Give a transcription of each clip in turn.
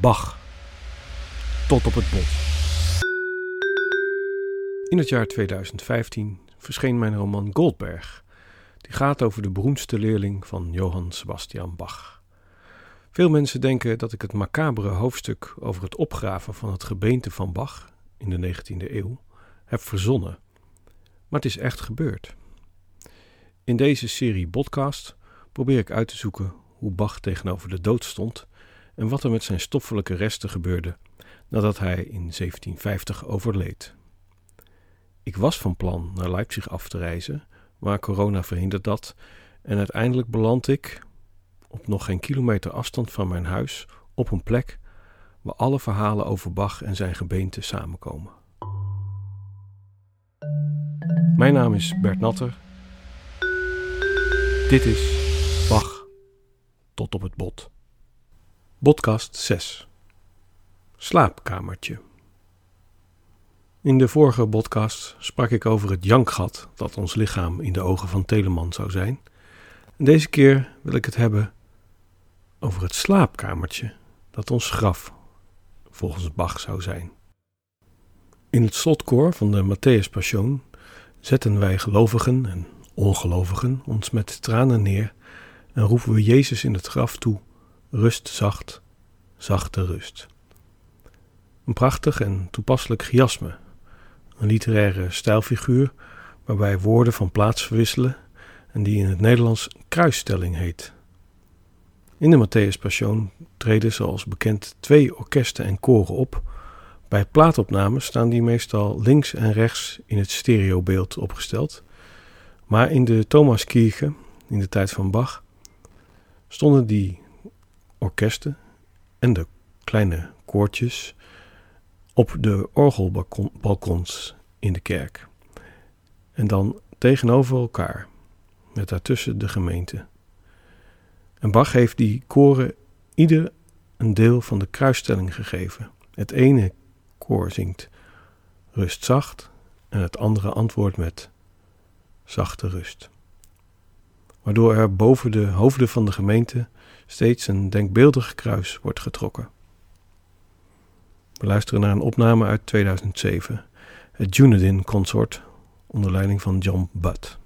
Bach. Tot op het bot. In het jaar 2015 verscheen mijn roman Goldberg. Die gaat over de beroemdste leerling van Johann Sebastian Bach. Veel mensen denken dat ik het macabere hoofdstuk over het opgraven van het gebeente van Bach in de 19e eeuw heb verzonnen. Maar het is echt gebeurd. In deze serie podcast probeer ik uit te zoeken hoe Bach tegenover de dood stond en wat er met zijn stoffelijke resten gebeurde nadat hij in 1750 overleed. Ik was van plan naar Leipzig af te reizen, maar corona verhindert dat en uiteindelijk beland ik, op nog geen kilometer afstand van mijn huis, op een plek waar alle verhalen over Bach en zijn gebeente samenkomen. Mijn naam is Bert Natter. Dit is Bach tot op het bot. Podcast 6 Slaapkamertje In de vorige podcast sprak ik over het jankgat dat ons lichaam in de ogen van Telemann zou zijn. En deze keer wil ik het hebben over het slaapkamertje dat ons graf volgens Bach zou zijn. In het slotkoor van de Matthäus Passion zetten wij gelovigen en ongelovigen ons met tranen neer en roepen we Jezus in het graf toe: rust zacht, zachte rust. Een prachtig en toepasselijk chiasme, een literaire stijlfiguur waarbij woorden van plaats verwisselen en die in het Nederlands kruisstelling heet. In de Matthäus Passion treden zoals bekend twee orkesten en koren op. Bij plaatopnames staan die meestal links en rechts in het stereobeeld opgesteld. Maar in de Thomaskirche, in de tijd van Bach, stonden die orkesten en de kleine koortjes op de orgelbalkons in de kerk. En dan tegenover elkaar, met daartussen de gemeente. En Bach heeft die koren ieder een deel van de kruisstelling gegeven. Het ene koor zingt rust zacht en het andere antwoordt met zachte rust waardoor er boven de hoofden van de gemeente steeds een denkbeeldig kruis wordt getrokken. We luisteren naar een opname uit 2007, het Junedin Consort onder leiding van John Butt.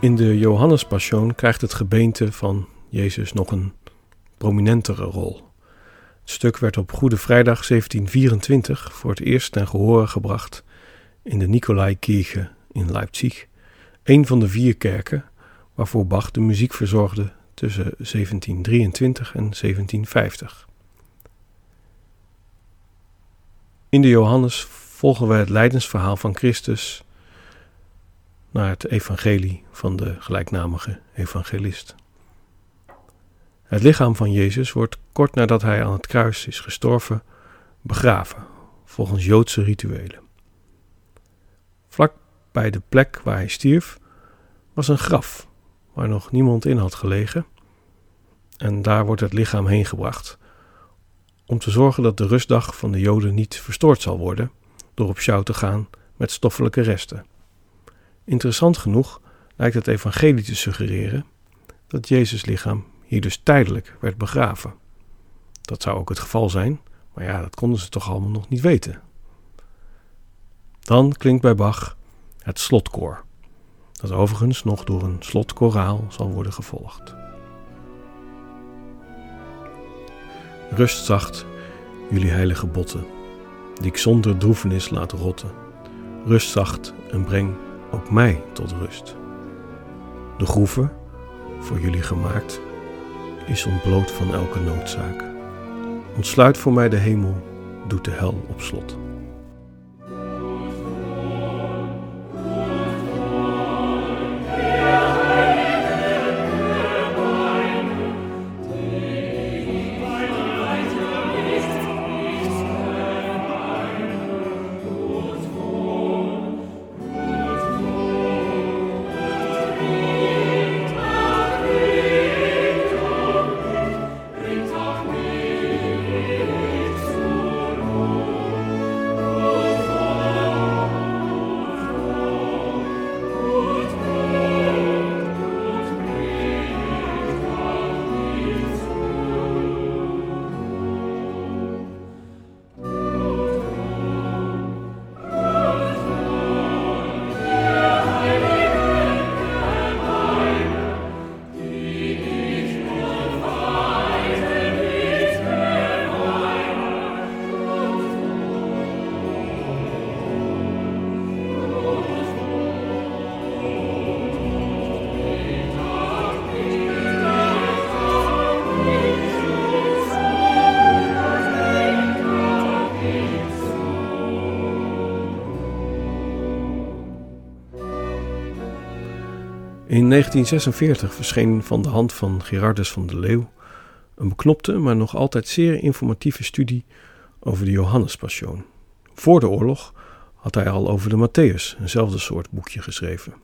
In de Johannespassion krijgt het gebeente van Jezus nog een prominentere rol. Het stuk werd op Goede Vrijdag 1724 voor het eerst ten gehore gebracht in de Nikolaikirche in Leipzig, een van de vier kerken waarvoor Bach de muziek verzorgde tussen 1723 en 1750. In de Johannes volgen wij het lijdensverhaal van Christus naar het evangelie van de gelijknamige evangelist. Het lichaam van Jezus wordt kort nadat hij aan het kruis is gestorven begraven, volgens Joodse rituelen. Vlak bij de plek waar hij stierf was een graf waar nog niemand in had gelegen en daar wordt het lichaam heen gebracht om te zorgen dat de rustdag van de Joden niet verstoord zal worden door op sjouw te gaan met stoffelijke resten. Interessant genoeg lijkt het evangelie te suggereren dat Jezus lichaam hier dus tijdelijk werd begraven. Dat zou ook het geval zijn, maar ja, dat konden ze toch allemaal nog niet weten. Dan klinkt bij Bach het slotkoor, dat overigens nog door een slotkoraal zal worden gevolgd. Rust zacht, jullie heilige botten, die ik zonder droefenis laat rotten. Rust zacht en breng ook mij tot rust. De groeve, voor jullie gemaakt, is ontbloot van elke noodzaak. Ontsluit voor mij de hemel, doet de hel op slot. In 1946 verscheen van de hand van Gerardus van der Leeuw een beknopte, maar nog altijd zeer informatieve studie over de Johannespassion. Voor de oorlog had hij al over de Matthäus eenzelfde soort boekje geschreven.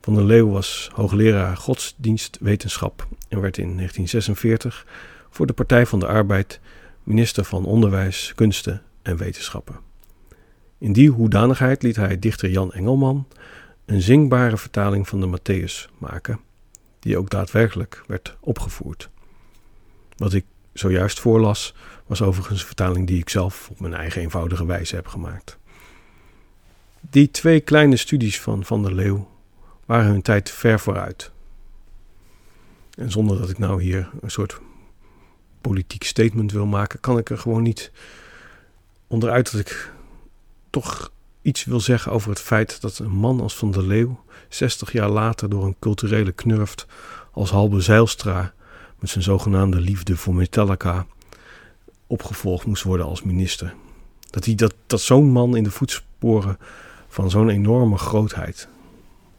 Van der Leeuw was hoogleraar godsdienstwetenschap en werd in 1946 voor de Partij van de Arbeid minister van Onderwijs, Kunsten en Wetenschappen. In die hoedanigheid liet hij dichter Jan Engelman een zingbare vertaling van de Matthäus maken, die ook daadwerkelijk werd opgevoerd. Wat ik zojuist voorlas, was overigens een vertaling die ik zelf op mijn eigen eenvoudige wijze heb gemaakt. Die twee kleine studies van Van der Leeuw waren hun tijd ver vooruit. En zonder dat ik nou hier een soort politiek statement wil maken, kan ik er gewoon niet onderuit dat ik toch iets wil zeggen over het feit dat een man als Van der Leeuw 60 jaar later door een culturele knurft als Halbe Zeilstra met zijn zogenaamde liefde voor Metallica opgevolgd moest worden als minister. Dat, hij, dat, dat zo'n man in de voetsporen van zo'n enorme grootheid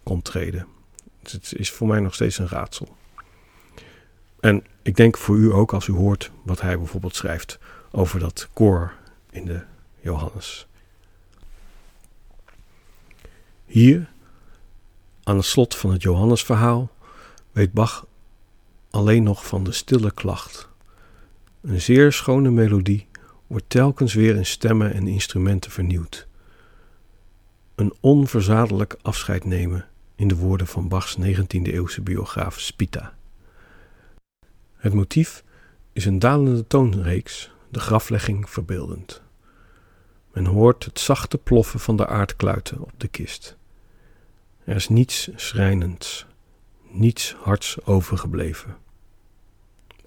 kon treden. Het is voor mij nog steeds een raadsel. En ik denk voor u ook als u hoort wat hij bijvoorbeeld schrijft over dat koor in de Johannes. Hier, aan het slot van het Johannesverhaal, weet Bach alleen nog van de stille klacht. Een zeer schone melodie wordt telkens weer in stemmen en instrumenten vernieuwd. Een onverzadelijk afscheid nemen in de woorden van Bachs 19e-eeuwse biograaf Spita. Het motief is een dalende toonreeks, de graflegging verbeeldend. Men hoort het zachte ploffen van de aardkluiten op de kist. Er is niets schrijnends, niets hards overgebleven.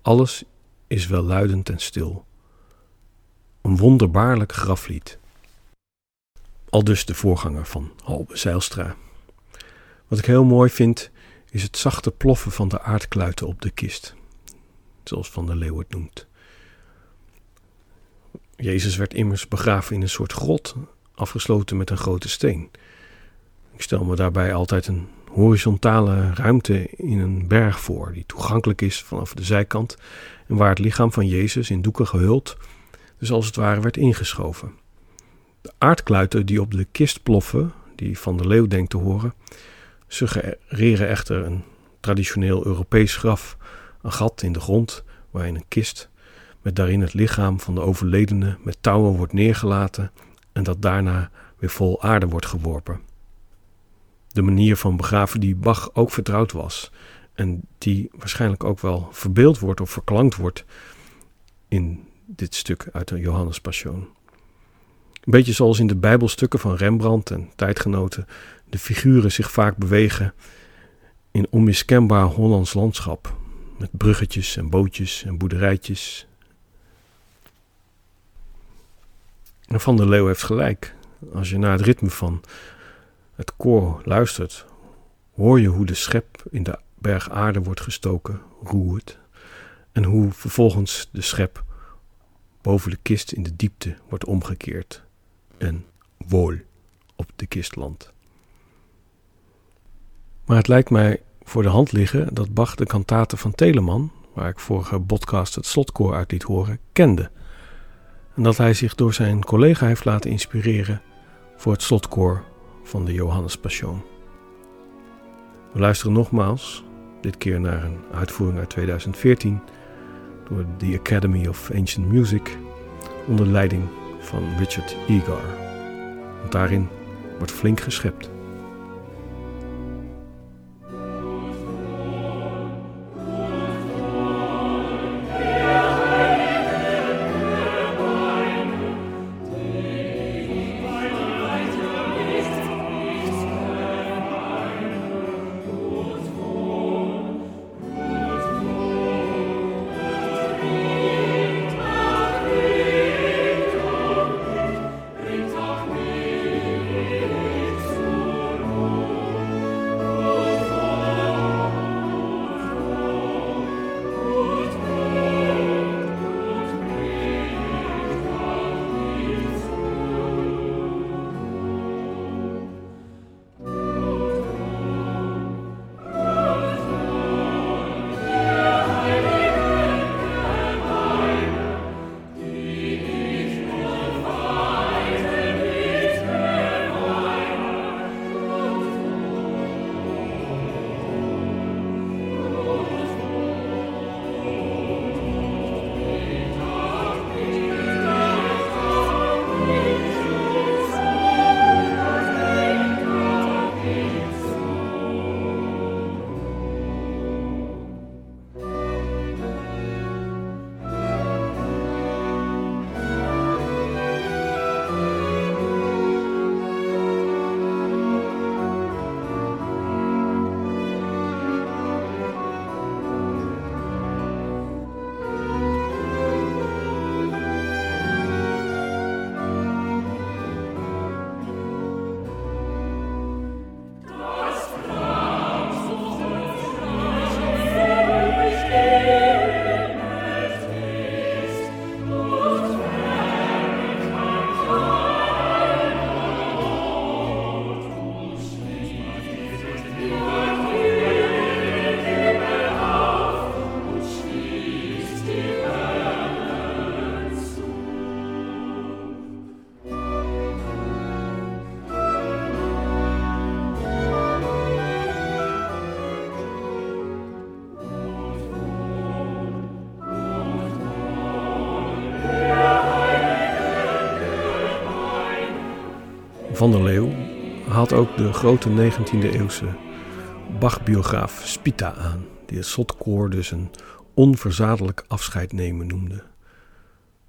Alles is welluidend en stil. Een wonderbaarlijk graflied. Al dus de voorganger van Halbe Zeilstra. Wat ik heel mooi vind, is het zachte ploffen van de aardkluiten op de kist, zoals Van der Leeuw het noemt. Jezus werd immers begraven in een soort grot, afgesloten met een grote steen. Ik stel me daarbij altijd een horizontale ruimte in een berg voor, die toegankelijk is vanaf de zijkant en waar het lichaam van Jezus in doeken gehuld, dus als het ware werd ingeschoven. De aardkluiten die op de kist ploffen, die van de leeuw denkt te horen, suggereren echter een traditioneel Europees graf, een gat in de grond waarin een kist met daarin het lichaam van de overledene met touwen wordt neergelaten en dat daarna weer vol aarde wordt geworpen de manier van begraven die Bach ook vertrouwd was. En die waarschijnlijk ook wel verbeeld wordt of verklankt wordt in dit stuk uit de Johannes Passion. Een beetje zoals in de Bijbelstukken van Rembrandt en tijdgenoten de figuren zich vaak bewegen in onmiskenbaar Hollands landschap, met bruggetjes en bootjes en boerderijtjes. Van der Leeuw heeft gelijk. Als je naar het ritme van het koor luistert, hoor je hoe de schep in de berg aarde wordt gestoken, roert, en hoe vervolgens de schep boven de kist in de diepte wordt omgekeerd en wol op de kist landt. Maar het lijkt mij voor de hand liggen dat Bach de kantaten van Telemann, waar ik vorige podcast het slotkoor uit liet horen, kende. En dat hij zich door zijn collega heeft laten inspireren voor het slotkoor van de Johannes Passion. We luisteren nogmaals, dit keer naar een uitvoering uit 2014 door de Academy of Ancient Music onder leiding van Richard Egar. Want daarin wordt flink geschept. Van der Leeuw haalt ook de grote 19e-eeuwse Bach-biograaf Spita aan, die het slotkoor dus een onverzadelijk afscheid nemen noemde.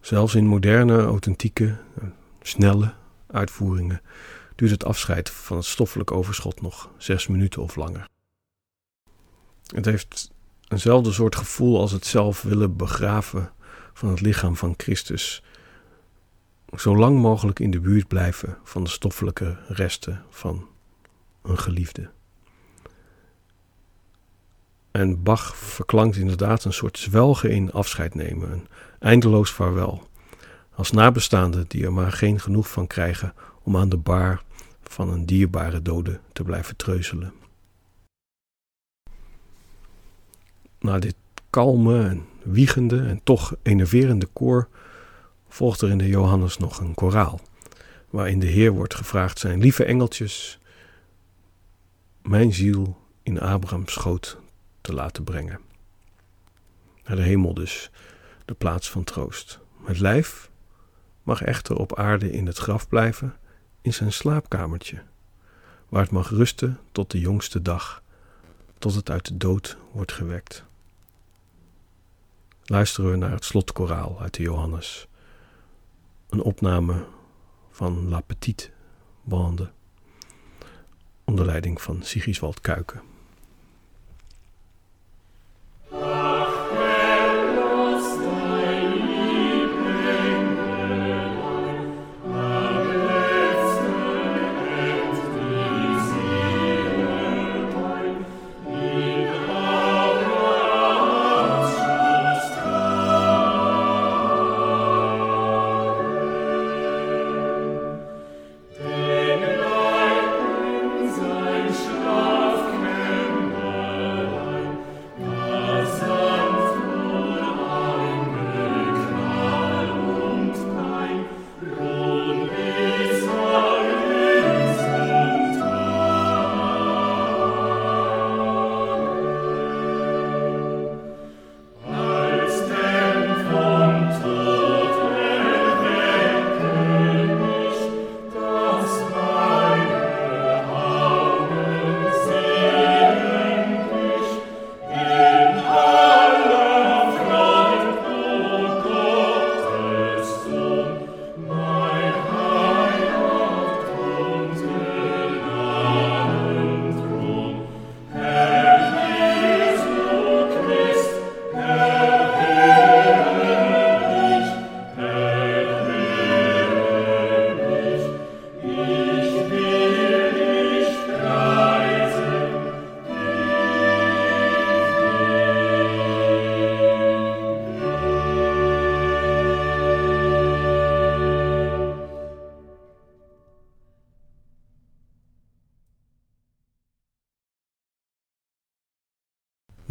Zelfs in moderne, authentieke, snelle uitvoeringen duurt het afscheid van het stoffelijk overschot nog zes minuten of langer. Het heeft eenzelfde soort gevoel als het zelf willen begraven van het lichaam van Christus zo lang mogelijk in de buurt blijven van de stoffelijke resten van een geliefde. En Bach verklankt inderdaad een soort zwelgen in afscheid nemen, een eindeloos vaarwel. Als nabestaanden die er maar geen genoeg van krijgen om aan de baar van een dierbare dode te blijven treuzelen. Na dit kalme en wiegende en toch enerverende koor volgt er in de Johannes nog een koraal, waarin de Heer wordt gevraagd zijn lieve engeltjes mijn ziel in Abrahams schoot te laten brengen. Naar de hemel dus, de plaats van troost. Het lijf mag echter op aarde in het graf blijven, in zijn slaapkamertje, waar het mag rusten tot de jongste dag, tot het uit de dood wordt gewekt. luisteren we naar het slotkoraal uit de Johannes. Een opname van La Petite Bande onder leiding van Sigiswald Kuiken.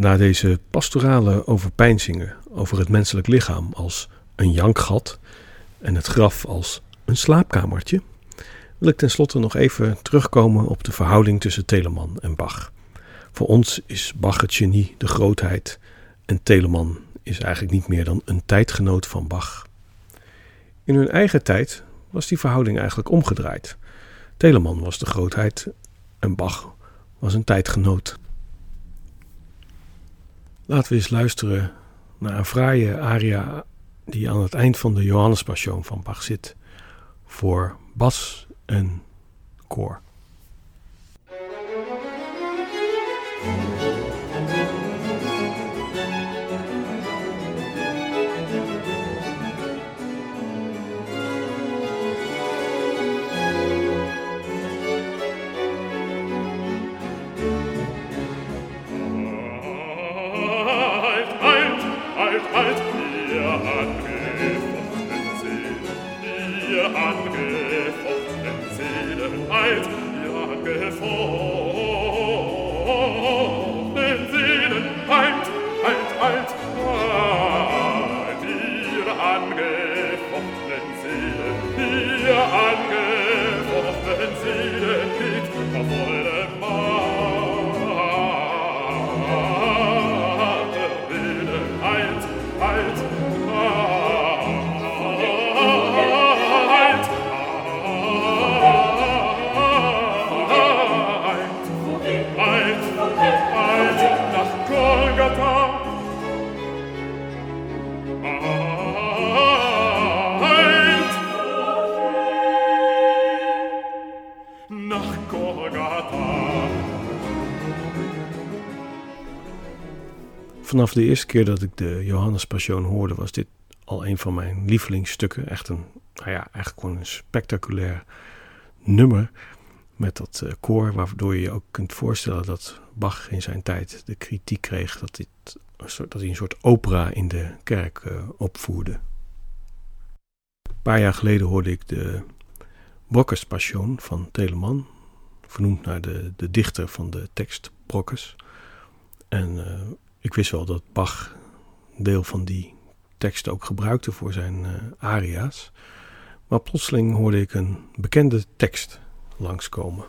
Na deze pastorale overpeinzingen over het menselijk lichaam als een jankgat en het graf als een slaapkamertje, wil ik tenslotte nog even terugkomen op de verhouding tussen Telemann en Bach. Voor ons is Bach het genie, de grootheid, en Telemann is eigenlijk niet meer dan een tijdgenoot van Bach. In hun eigen tijd was die verhouding eigenlijk omgedraaid. Telemann was de grootheid en Bach was een tijdgenoot. Laten we eens luisteren naar een fraaie aria die aan het eind van de Johannespassion van Bach zit voor bas en koor. gewalt ja gefor Vanaf de eerste keer dat ik de Johannes Passion hoorde, was dit al een van mijn lievelingsstukken. Echt een, nou ja, eigenlijk gewoon een spectaculair nummer. Met dat uh, koor, waardoor je je ook kunt voorstellen dat Bach in zijn tijd de kritiek kreeg dat, dit, dat hij een soort opera in de kerk uh, opvoerde. Een paar jaar geleden hoorde ik de Brokkes Passion van Telemann, vernoemd naar de, de dichter van de tekst Brokkes. En uh, ik wist wel dat Bach deel van die tekst ook gebruikte voor zijn uh, aria's. Maar plotseling hoorde ik een bekende tekst langskomen.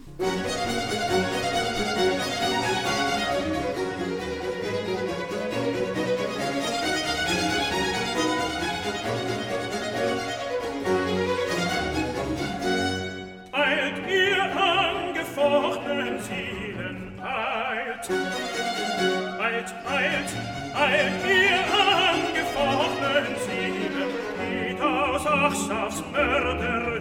weil wir angefochten sind, mit aus Achschafsmörder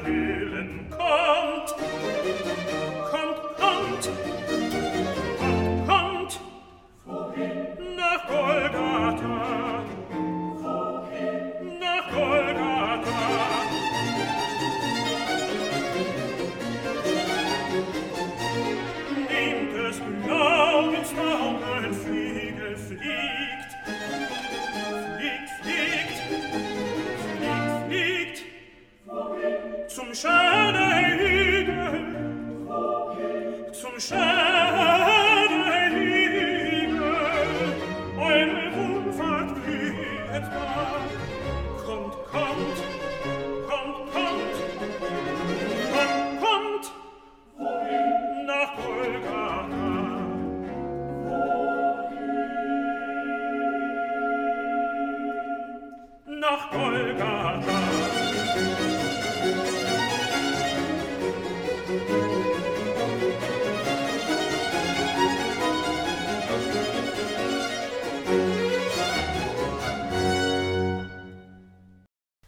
angefochten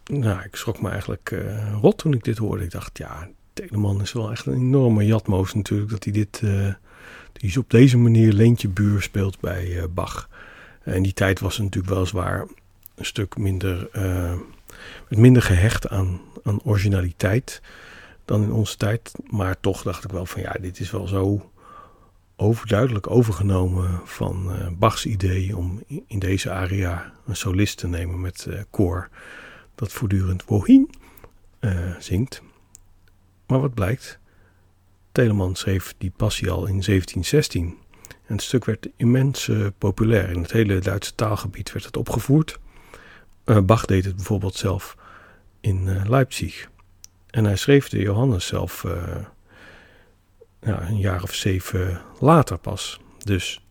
nou, ik schrok me eigenlijk uh, rot toen ik dit hoorde. Ik dacht, ja, Telemann is wel echt een enorme jatmoos natuurlijk. Dat hij dit, uh, die op deze manier leentje buur speelt bij uh, Bach. En die tijd was natuurlijk weliswaar een stuk minder, minder gehecht aan, aan originaliteit dan in onze tijd. Maar toch dacht ik wel van, ja, dit is wel zo overduidelijk overgenomen van Bachs idee om in deze aria een solist te nemen met koor dat voortdurend wohin uh, zingt. Maar wat blijkt? Telemann schreef die passie al in 1716. En het stuk werd immens uh, populair. In het hele Duitse taalgebied werd het opgevoerd. Uh, Bach deed het bijvoorbeeld zelf in Leipzig. En hij schreef de Johannes zelf ja, een jaar of zeven later pas. Dus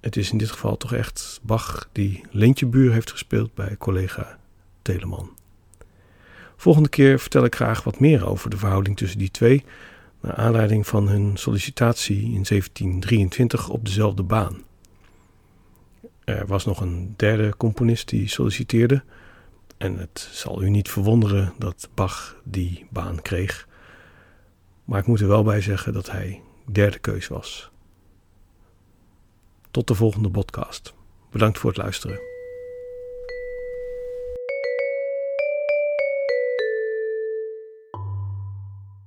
het is in dit geval toch echt Bach die Lintjebuur heeft gespeeld bij collega Telemann. Volgende keer vertel ik graag wat meer over de verhouding tussen die twee, naar aanleiding van hun sollicitatie in 1723 op dezelfde baan. Er was nog een derde componist die solliciteerde, en het zal u niet verwonderen dat Bach die baan kreeg. Maar ik moet er wel bij zeggen dat hij derde keus was. Tot de volgende podcast. Bedankt voor het luisteren.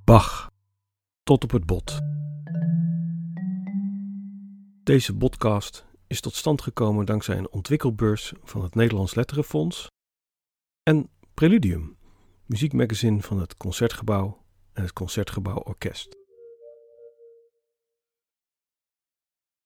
Bach. Tot op het bot. Deze podcast is tot stand gekomen dankzij een ontwikkelbeurs van het Nederlands Letterenfonds en Preludium, muziekmagazine van het Concertgebouw en het Concertgebouw Orkest.